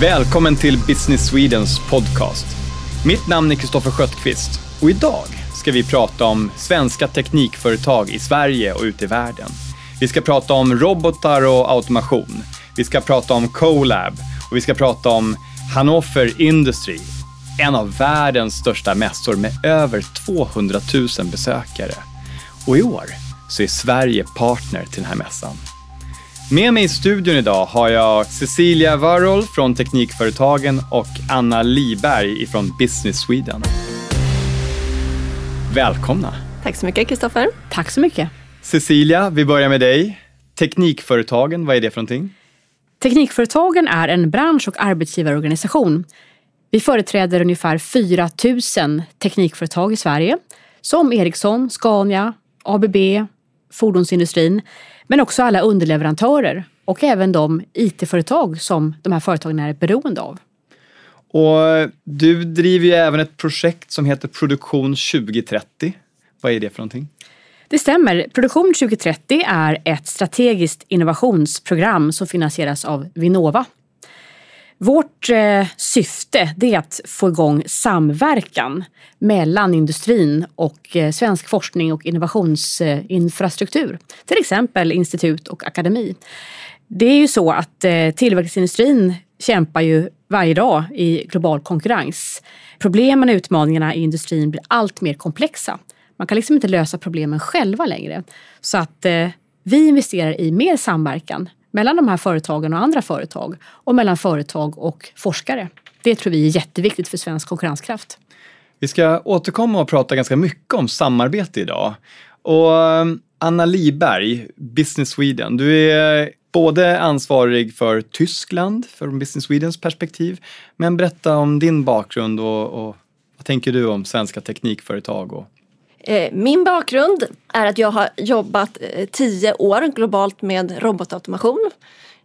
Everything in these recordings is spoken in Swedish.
Välkommen till Business Swedens podcast. Mitt namn är Kristoffer Sköttqvist och idag ska vi prata om svenska teknikföretag i Sverige och ute i världen. Vi ska prata om robotar och automation. Vi ska prata om CoLab och vi ska prata om Hannover Industry, en av världens största mässor med över 200 000 besökare. Och i år så är Sverige partner till den här mässan. Med mig i studion idag har jag Cecilia Warhol från Teknikföretagen och Anna Liberg från Business Sweden. Välkomna! Tack så mycket Kristoffer. Tack så mycket. Cecilia, vi börjar med dig. Teknikföretagen, vad är det för någonting? Teknikföretagen är en bransch och arbetsgivarorganisation. Vi företräder ungefär 4 000 teknikföretag i Sverige som Ericsson, Scania, ABB, fordonsindustrin men också alla underleverantörer och även de IT-företag som de här företagen är beroende av. Och du driver ju även ett projekt som heter Produktion 2030. Vad är det för någonting? Det stämmer. Produktion 2030 är ett strategiskt innovationsprogram som finansieras av Vinnova. Vårt eh, syfte är att få igång samverkan mellan industrin och eh, svensk forskning och innovationsinfrastruktur. Till exempel institut och akademi. Det är ju så att eh, tillverkningsindustrin kämpar ju varje dag i global konkurrens. Problemen och utmaningarna i industrin blir allt mer komplexa. Man kan liksom inte lösa problemen själva längre. Så att eh, vi investerar i mer samverkan mellan de här företagen och andra företag och mellan företag och forskare. Det tror vi är jätteviktigt för svensk konkurrenskraft. Vi ska återkomma och prata ganska mycket om samarbete idag. Och ehm, Anna Liberg, Business Sweden, du är både ansvarig för Tyskland, från Business Swedens perspektiv, men berätta om din bakgrund och, och vad tänker du om svenska teknikföretag och Eh, min bakgrund är att jag har jobbat eh, tio år globalt med robotautomation.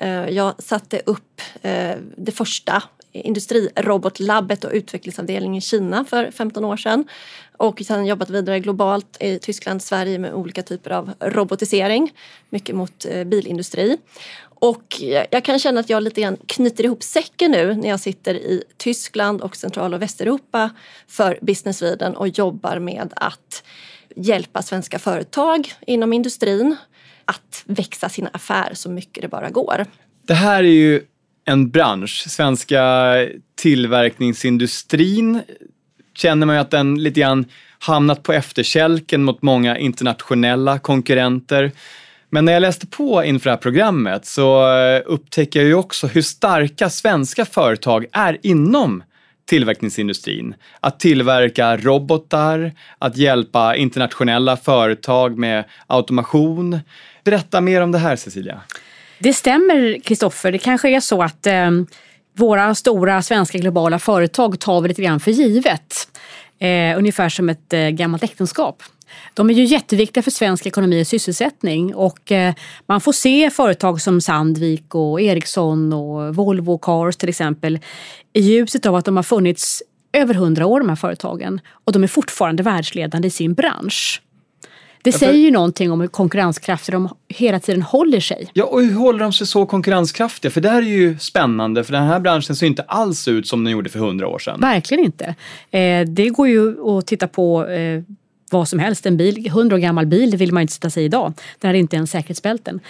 Eh, jag satte upp eh, det första industrirobotlabbet och utvecklingsavdelningen i Kina för 15 år sedan. Och sen jobbat vidare globalt i Tyskland, Sverige med olika typer av robotisering. Mycket mot bilindustri. Och jag kan känna att jag lite grann knyter ihop säcken nu när jag sitter i Tyskland och Central och Västeuropa för Business Sweden och jobbar med att hjälpa svenska företag inom industrin att växa sina affärer så mycket det bara går. Det här är ju en bransch, svenska tillverkningsindustrin känner man ju att den lite grann hamnat på efterkälken mot många internationella konkurrenter. Men när jag läste på inför det här programmet så upptäckte upptäcker jag ju också hur starka svenska företag är inom tillverkningsindustrin. Att tillverka robotar, att hjälpa internationella företag med automation. Berätta mer om det här Cecilia. Det stämmer Kristoffer, det kanske är så att eh, våra stora svenska globala företag tar vi lite grann för givet. Eh, ungefär som ett eh, gammalt äktenskap. De är ju jätteviktiga för svensk ekonomi och sysselsättning och eh, man får se företag som Sandvik och Ericsson och Volvo Cars till exempel i ljuset av att de har funnits över hundra år de här företagen och de är fortfarande världsledande i sin bransch. Det säger ju någonting om hur konkurrenskraftiga de hela tiden håller sig. Ja, och hur håller de sig så konkurrenskraftiga? För det här är ju spännande, för den här branschen ser inte alls ut som den gjorde för hundra år sedan. Verkligen inte. Eh, det går ju att titta på eh, vad som helst. En bil, 100 år gammal bil vill man inte sätta sig i idag. Den är inte ens säkerhetsbälten.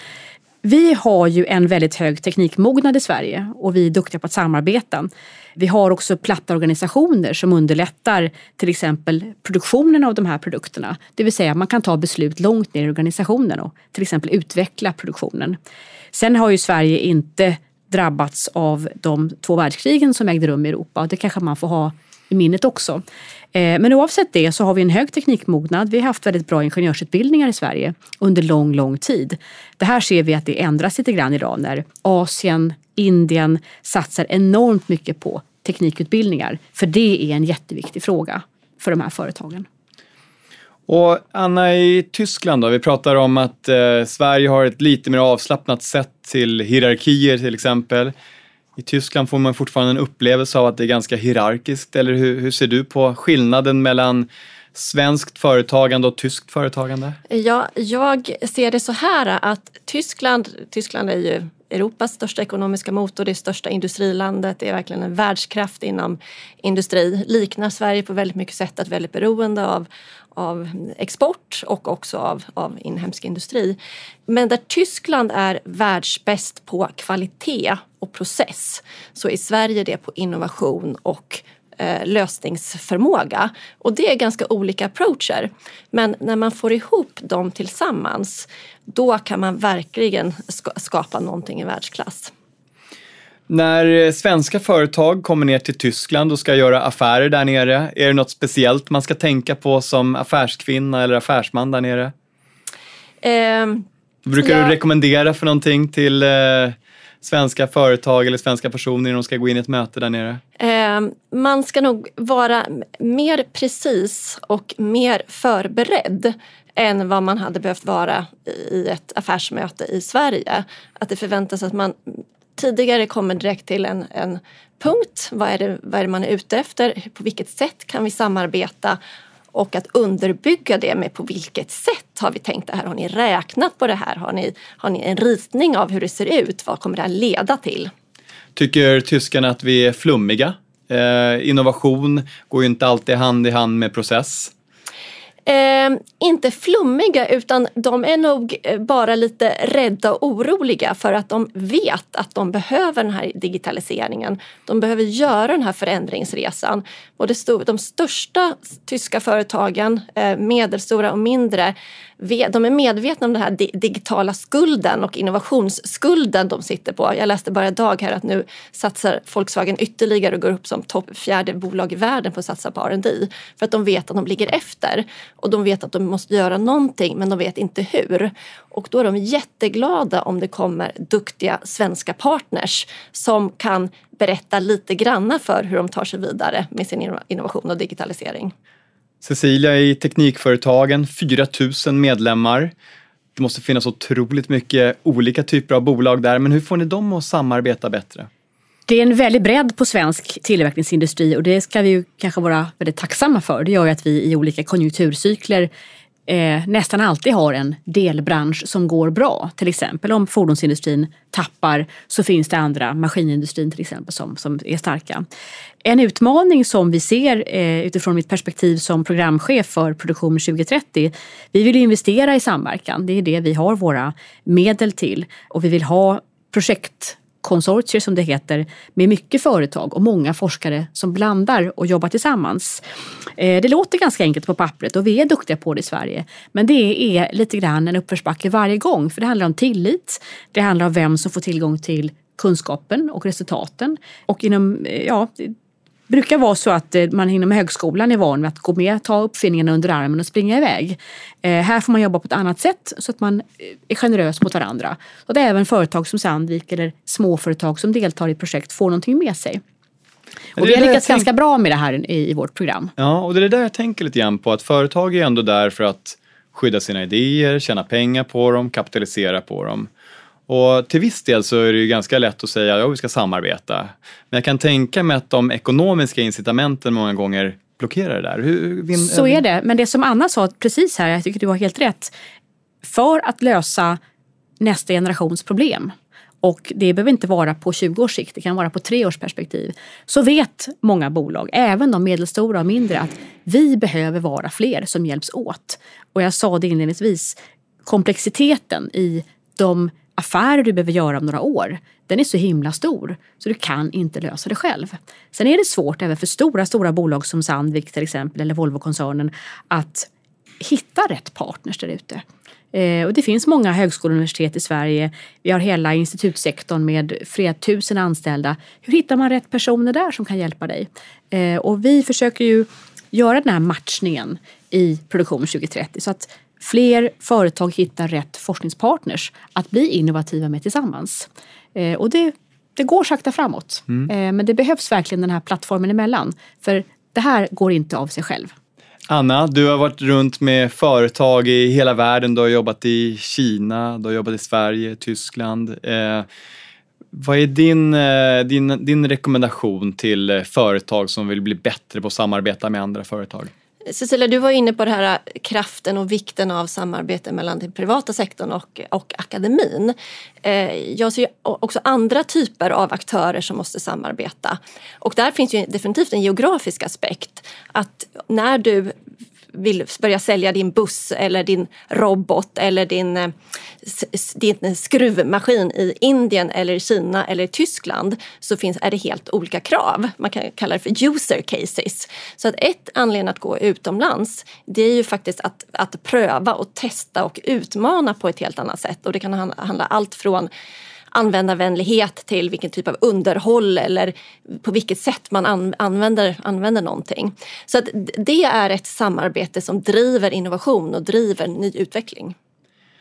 Vi har ju en väldigt hög teknikmognad i Sverige och vi är duktiga på att samarbeta. Vi har också platta organisationer som underlättar till exempel produktionen av de här produkterna. Det vill säga man kan ta beslut långt ner i organisationen och till exempel utveckla produktionen. Sen har ju Sverige inte drabbats av de två världskrigen som ägde rum i Europa och det kanske man får ha i minnet också. Eh, men oavsett det så har vi en hög teknikmognad. Vi har haft väldigt bra ingenjörsutbildningar i Sverige under lång, lång tid. Det här ser vi att det ändras lite grann idag när Asien, Indien satsar enormt mycket på teknikutbildningar. För det är en jätteviktig fråga för de här företagen. Och Anna, i Tyskland då? Vi pratar om att eh, Sverige har ett lite mer avslappnat sätt till hierarkier till exempel. I Tyskland får man fortfarande en upplevelse av att det är ganska hierarkiskt, eller hur, hur ser du på skillnaden mellan svenskt företagande och tyskt företagande? Ja, jag ser det så här att Tyskland, Tyskland är ju Europas största ekonomiska motor, det största industrilandet, det är verkligen en världskraft inom industri. Liknar Sverige på väldigt mycket sätt, att väldigt beroende av, av export och också av, av inhemsk industri. Men där Tyskland är världsbäst på kvalitet och process så är Sverige det på innovation och eh, lösningsförmåga. Och det är ganska olika approacher. Men när man får ihop dem tillsammans då kan man verkligen skapa någonting i världsklass. När eh, svenska företag kommer ner till Tyskland och ska göra affärer där nere, är det något speciellt man ska tänka på som affärskvinna eller affärsman där nere? Eh, Brukar ja. du rekommendera för någonting till eh, svenska företag eller svenska personer när de ska gå in i ett möte där nere? Eh, man ska nog vara mer precis och mer förberedd än vad man hade behövt vara i ett affärsmöte i Sverige. Att det förväntas att man tidigare kommer direkt till en, en punkt. Vad är, det, vad är det man är ute efter? På vilket sätt kan vi samarbeta? Och att underbygga det med på vilket sätt har vi tänkt det här? Har ni räknat på det här? Har ni, har ni en ritning av hur det ser ut? Vad kommer det här leda till? Tycker tyskarna att vi är flummiga? Eh, innovation går ju inte alltid hand i hand med process. Eh, inte flummiga utan de är nog eh, bara lite rädda och oroliga för att de vet att de behöver den här digitaliseringen. De behöver göra den här förändringsresan. Både de största tyska företagen, eh, medelstora och mindre, de är medvetna om den här digitala skulden och innovationsskulden de sitter på. Jag läste bara idag här att nu satsar Volkswagen ytterligare och går upp som topp fjärde bolag i världen på att satsa på R&D för att de vet att de ligger efter och de vet att de måste göra någonting men de vet inte hur. Och då är de jätteglada om det kommer duktiga svenska partners som kan berätta lite granna för hur de tar sig vidare med sin innovation och digitalisering. Cecilia, i Teknikföretagen, 4 000 medlemmar. Det måste finnas otroligt mycket olika typer av bolag där, men hur får ni dem att samarbeta bättre? Det är en väldig bredd på svensk tillverkningsindustri och det ska vi ju kanske vara väldigt tacksamma för. Det gör ju att vi i olika konjunkturcykler eh, nästan alltid har en delbransch som går bra. Till exempel om fordonsindustrin tappar så finns det andra, maskinindustrin till exempel, som, som är starka. En utmaning som vi ser eh, utifrån mitt perspektiv som programchef för Produktion 2030, vi vill investera i samverkan. Det är det vi har våra medel till och vi vill ha projekt konsortier som det heter med mycket företag och många forskare som blandar och jobbar tillsammans. Eh, det låter ganska enkelt på pappret och vi är duktiga på det i Sverige. Men det är lite grann en uppförsbacke varje gång för det handlar om tillit. Det handlar om vem som får tillgång till kunskapen och resultaten. Och inom, eh, ja, brukar vara så att eh, man inom högskolan är van vid att gå med, ta uppfinningarna under armen och springa iväg. Eh, här får man jobba på ett annat sätt så att man eh, är generös mot varandra. Och det är även företag som Sandvik eller småföretag som deltar i projekt får någonting med sig. Och vi har lyckats ganska bra med det här i, i vårt program. Ja, och det är det där jag tänker lite grann på att företag är ändå där för att skydda sina idéer, tjäna pengar på dem, kapitalisera på dem. Och till viss del så är det ju ganska lätt att säga att ja, vi ska samarbeta. Men jag kan tänka mig att de ekonomiska incitamenten många gånger blockerar det där. Hur, så är det, men det som Anna sa precis här, jag tycker du har helt rätt. För att lösa nästa generations problem och det behöver inte vara på 20 års sikt, det kan vara på tre års perspektiv. Så vet många bolag, även de medelstora och mindre, att vi behöver vara fler som hjälps åt. Och jag sa det inledningsvis, komplexiteten i de affärer du behöver göra om några år, den är så himla stor så du kan inte lösa det själv. Sen är det svårt även för stora, stora bolag som Sandvik till exempel eller Volvo-koncernen att hitta rätt partners där ute. Eh, och det finns många högskolor och universitet i Sverige. Vi har hela institutsektorn med flera tusen anställda. Hur hittar man rätt personer där som kan hjälpa dig? Eh, och vi försöker ju göra den här matchningen i Produktion 2030 så att fler företag hittar rätt forskningspartners att bli innovativa med tillsammans. Eh, och det, det går sakta framåt. Mm. Eh, men det behövs verkligen den här plattformen emellan. För det här går inte av sig själv. Anna, du har varit runt med företag i hela världen. Du har jobbat i Kina, du har jobbat i Sverige, Tyskland. Eh, vad är din, eh, din, din rekommendation till företag som vill bli bättre på att samarbeta med andra företag? Cecilia, du var inne på det här äh, kraften och vikten av samarbete mellan den privata sektorn och, och akademin. Eh, jag ser också andra typer av aktörer som måste samarbeta. Och där finns ju definitivt en geografisk aspekt. Att när du vill börja sälja din buss eller din robot eller din, eh, din skruvmaskin i Indien eller Kina eller Tyskland så finns, är det helt olika krav. Man kan kalla det för user cases. Så att ett anledning att gå utomlands det är ju faktiskt att, att pröva och testa och utmana på ett helt annat sätt. Och det kan handla allt från användarvänlighet till vilken typ av underhåll eller på vilket sätt man an använder, använder någonting. Så att det är ett samarbete som driver innovation och driver ny utveckling.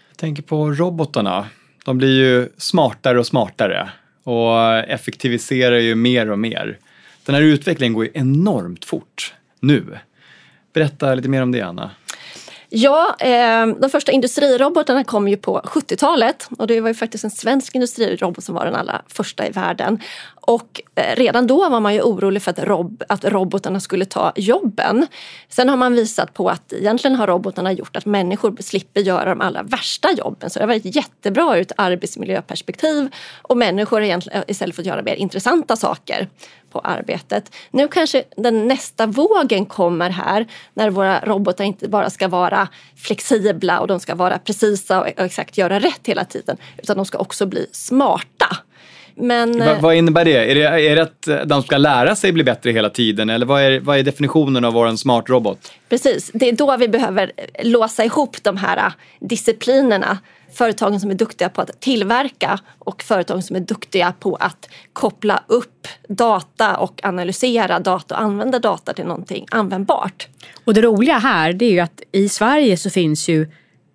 Jag tänker på robotarna. De blir ju smartare och smartare och effektiviserar ju mer och mer. Den här utvecklingen går ju enormt fort nu. Berätta lite mer om det, Anna. Ja, eh, de första industrirobotarna kom ju på 70-talet och det var ju faktiskt en svensk industrirobot som var den allra första i världen. Och eh, redan då var man ju orolig för att, rob att robotarna skulle ta jobben. Sen har man visat på att egentligen har robotarna gjort att människor slipper göra de allra värsta jobben. Så det har varit jättebra ur ett arbetsmiljöperspektiv och människor har egentligen eh, istället fått göra mer intressanta saker på arbetet. Nu kanske den nästa vågen kommer här när våra robotar inte bara ska vara flexibla och de ska vara precisa och exakt göra rätt hela tiden utan de ska också bli smarta. Men, Va, vad innebär det? Är, det? är det att de ska lära sig bli bättre hela tiden eller vad är, vad är definitionen av att vara en smart robot? Precis, det är då vi behöver låsa ihop de här disciplinerna företagen som är duktiga på att tillverka och företagen som är duktiga på att koppla upp data och analysera data och använda data till någonting användbart. Och det roliga här det är ju att i Sverige så finns ju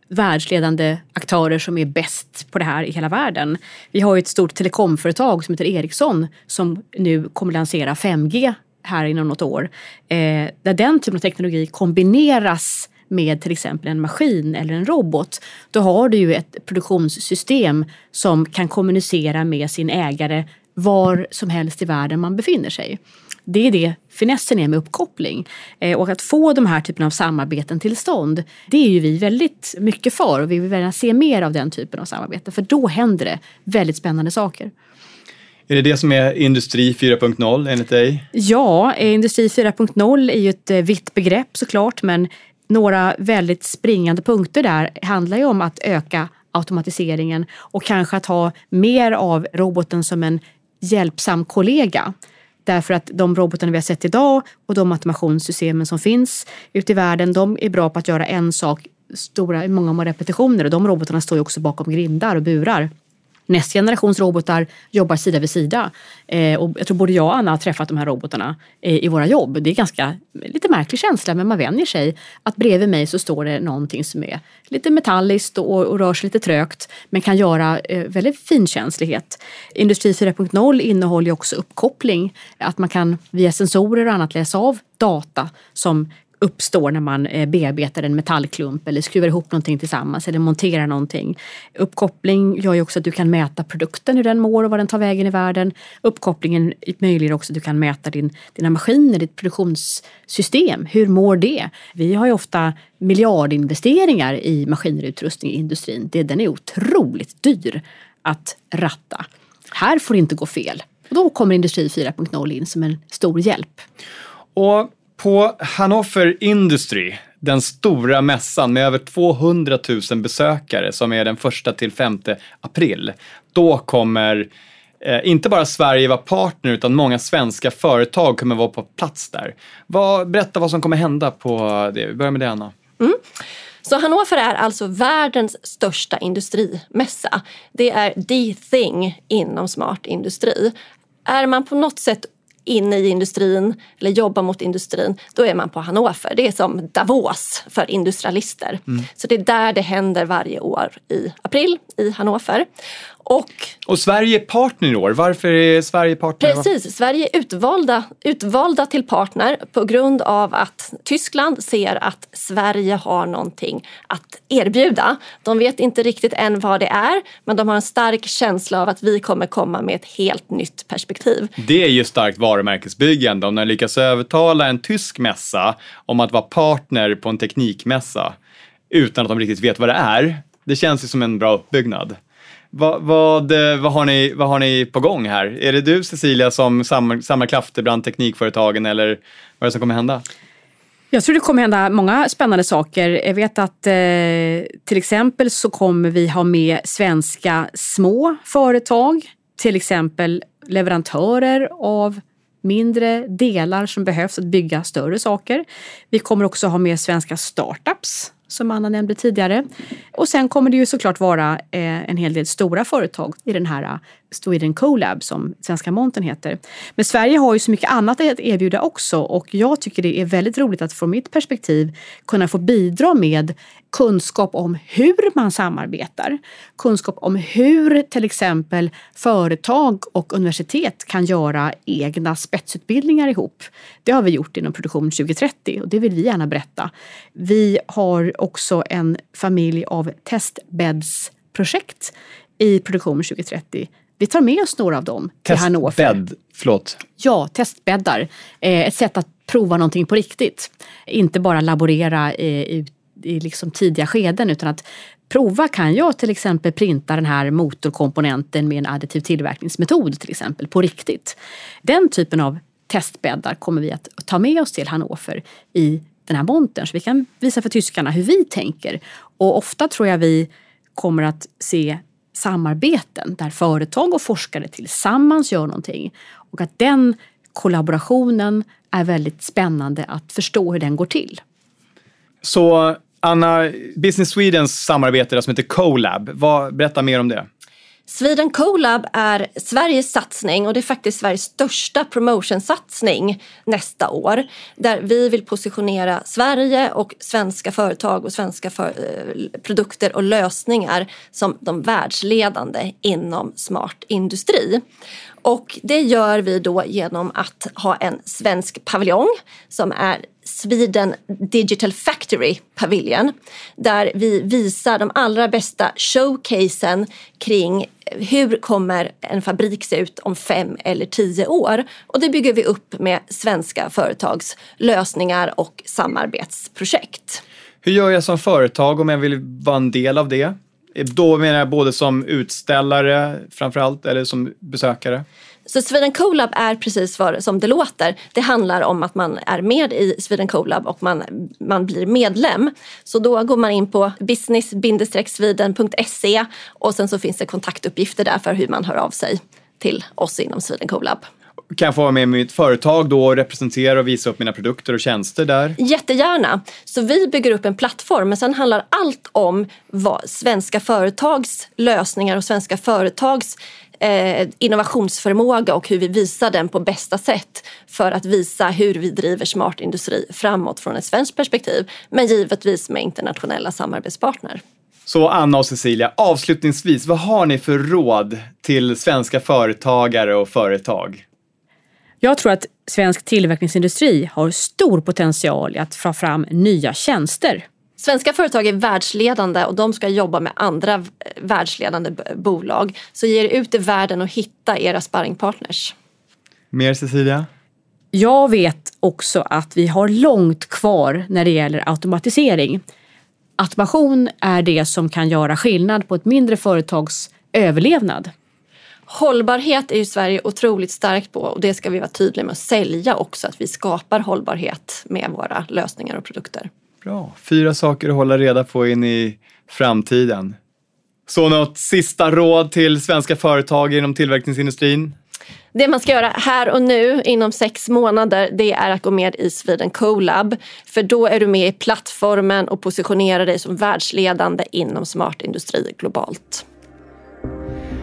världsledande aktörer som är bäst på det här i hela världen. Vi har ju ett stort telekomföretag som heter Ericsson som nu kommer lansera 5G här inom något år. Eh, där den typen av teknologi kombineras med till exempel en maskin eller en robot, då har du ju ett produktionssystem som kan kommunicera med sin ägare var som helst i världen man befinner sig. Det är det finessen är med uppkoppling. Eh, och att få de här typen av samarbeten till stånd, det är ju vi väldigt mycket för och vi vill gärna se mer av den typen av samarbete för då händer det väldigt spännande saker. Är det det som är Industri 4.0 enligt dig? Ja, Industri 4.0 är ju ett eh, vitt begrepp såklart men några väldigt springande punkter där handlar ju om att öka automatiseringen och kanske att ha mer av roboten som en hjälpsam kollega. Därför att de robotarna vi har sett idag och de automationssystemen som finns ute i världen, de är bra på att göra en sak stora, många repetitioner och de robotarna står ju också bakom grindar och burar. Nästa generations robotar jobbar sida vid sida. Eh, och jag tror både jag och Anna har träffat de här robotarna eh, i våra jobb. Det är ganska lite märklig känsla men man vänjer sig. Att bredvid mig så står det någonting som är lite metalliskt och, och rör sig lite trögt men kan göra eh, väldigt finkänslighet. Industri 4.0 innehåller ju också uppkoppling. Att man kan via sensorer och annat läsa av data som uppstår när man eh, bearbetar en metallklump eller skruvar ihop någonting tillsammans eller monterar någonting. Uppkoppling gör ju också att du kan mäta produkten, hur den mår och vad den tar vägen i världen. Uppkopplingen möjliggör också att du kan mäta din, dina maskiner, ditt produktionssystem. Hur mår det? Vi har ju ofta miljardinvesteringar i maskiner och utrustning i industrin. Det, den är otroligt dyr att ratta. Här får det inte gå fel. Och då kommer Industri 4.0 in som en stor hjälp. Och på Hannover Industry, den stora mässan med över 200 000 besökare som är den första till 5 april, då kommer eh, inte bara Sverige vara partner utan många svenska företag kommer vara på plats där. Vad, berätta vad som kommer hända på det. Vi börjar med det Anna. Mm. Så Hannover är alltså världens största industrimässa. Det är the thing inom smart industri. Är man på något sätt inne i industrin eller jobbar mot industrin, då är man på Hannover. Det är som Davos för industrialister. Mm. Så det är där det händer varje år i april i Hannover. Och Och Sverige är partner i år. Varför är Sverige partner? Precis, Sverige är utvalda, utvalda till partner på grund av att Tyskland ser att Sverige har någonting att erbjuda. De vet inte riktigt än vad det är, men de har en stark känsla av att vi kommer komma med ett helt nytt perspektiv. Det är ju starkt varumärkesbyggande om de lyckas övertala en tysk mässa om att vara partner på en teknikmässa utan att de riktigt vet vad det är. Det känns ju som en bra uppbyggnad. Vad, vad, vad, har ni, vad har ni på gång här? Är det du Cecilia som samlar, samlar krafter bland teknikföretagen eller vad är det som kommer hända? Jag tror det kommer hända många spännande saker. Jag vet att eh, till exempel så kommer vi ha med svenska små företag. Till exempel leverantörer av mindre delar som behövs att bygga större saker. Vi kommer också ha med svenska startups som Anna nämnde tidigare. Och sen kommer det ju såklart vara eh, en hel del stora företag i den här eh, Sweden Colab som Svenska Monten heter. Men Sverige har ju så mycket annat att erbjuda också och jag tycker det är väldigt roligt att från mitt perspektiv kunna få bidra med kunskap om hur man samarbetar. Kunskap om hur till exempel företag och universitet kan göra egna spetsutbildningar ihop. Det har vi gjort inom Produktion 2030 och det vill vi gärna berätta. Vi har också en familj av testbäddsprojekt i Produktion 2030 vi tar med oss några av dem till Hannover. Testbädd, förlåt? Ja, testbäddar. Eh, ett sätt att prova någonting på riktigt. Inte bara laborera i, i liksom tidiga skeden utan att prova kan jag till exempel printa den här motorkomponenten med en additiv tillverkningsmetod till exempel på riktigt. Den typen av testbäddar kommer vi att ta med oss till Hannover i den här montern så vi kan visa för tyskarna hur vi tänker. Och ofta tror jag vi kommer att se samarbeten där företag och forskare tillsammans gör någonting. Och att den kollaborationen är väldigt spännande att förstå hur den går till. Så Anna, Business Swedens samarbete som heter CoLab, vad, berätta mer om det. Sweden Colab är Sveriges satsning och det är faktiskt Sveriges största promotionsatsning nästa år. Där vi vill positionera Sverige och svenska företag och svenska för, eh, produkter och lösningar som de världsledande inom smart industri. Och det gör vi då genom att ha en svensk paviljong som är Sweden Digital Factory Pavilion där vi visar de allra bästa showcasen kring hur kommer en fabrik se ut om fem eller tio år? Och det bygger vi upp med svenska företags lösningar och samarbetsprojekt. Hur gör jag som företag om jag vill vara en del av det? Då menar jag både som utställare framförallt eller som besökare? Så Sweden Colab är precis vad som det låter. Det handlar om att man är med i Sweden Colab och man, man blir medlem. Så då går man in på business-sweden.se och sen så finns det kontaktuppgifter där för hur man hör av sig till oss inom Sweden Colab. Kan jag få vara med mitt företag då och representera och visa upp mina produkter och tjänster där? Jättegärna. Så vi bygger upp en plattform men sen handlar allt om vad svenska företags lösningar och svenska företags eh, innovationsförmåga och hur vi visar den på bästa sätt för att visa hur vi driver smart industri framåt från ett svenskt perspektiv men givetvis med internationella samarbetspartner. Så Anna och Cecilia, avslutningsvis, vad har ni för råd till svenska företagare och företag? Jag tror att svensk tillverkningsindustri har stor potential i att få fram nya tjänster Svenska företag är världsledande och de ska jobba med andra världsledande bolag. Så ge er ut i världen och hitta era sparringpartners. Mer Cecilia? Jag vet också att vi har långt kvar när det gäller automatisering. Automation är det som kan göra skillnad på ett mindre företags överlevnad. Hållbarhet är ju Sverige otroligt starkt på och det ska vi vara tydliga med att sälja också, att vi skapar hållbarhet med våra lösningar och produkter. Bra. Fyra saker att hålla reda på in i framtiden. Så något sista råd till svenska företag inom tillverkningsindustrin? Det man ska göra här och nu inom sex månader det är att gå med i Sweden Colab. För då är du med i plattformen och positionerar dig som världsledande inom smart industri globalt.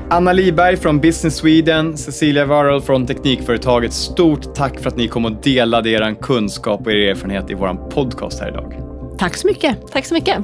Anna Liberg från Business Sweden, Cecilia Warrell från Teknikföretaget. Stort tack för att ni kom och delade er kunskap och er erfarenhet i vår podcast här idag. Tack så mycket. Tack så mycket.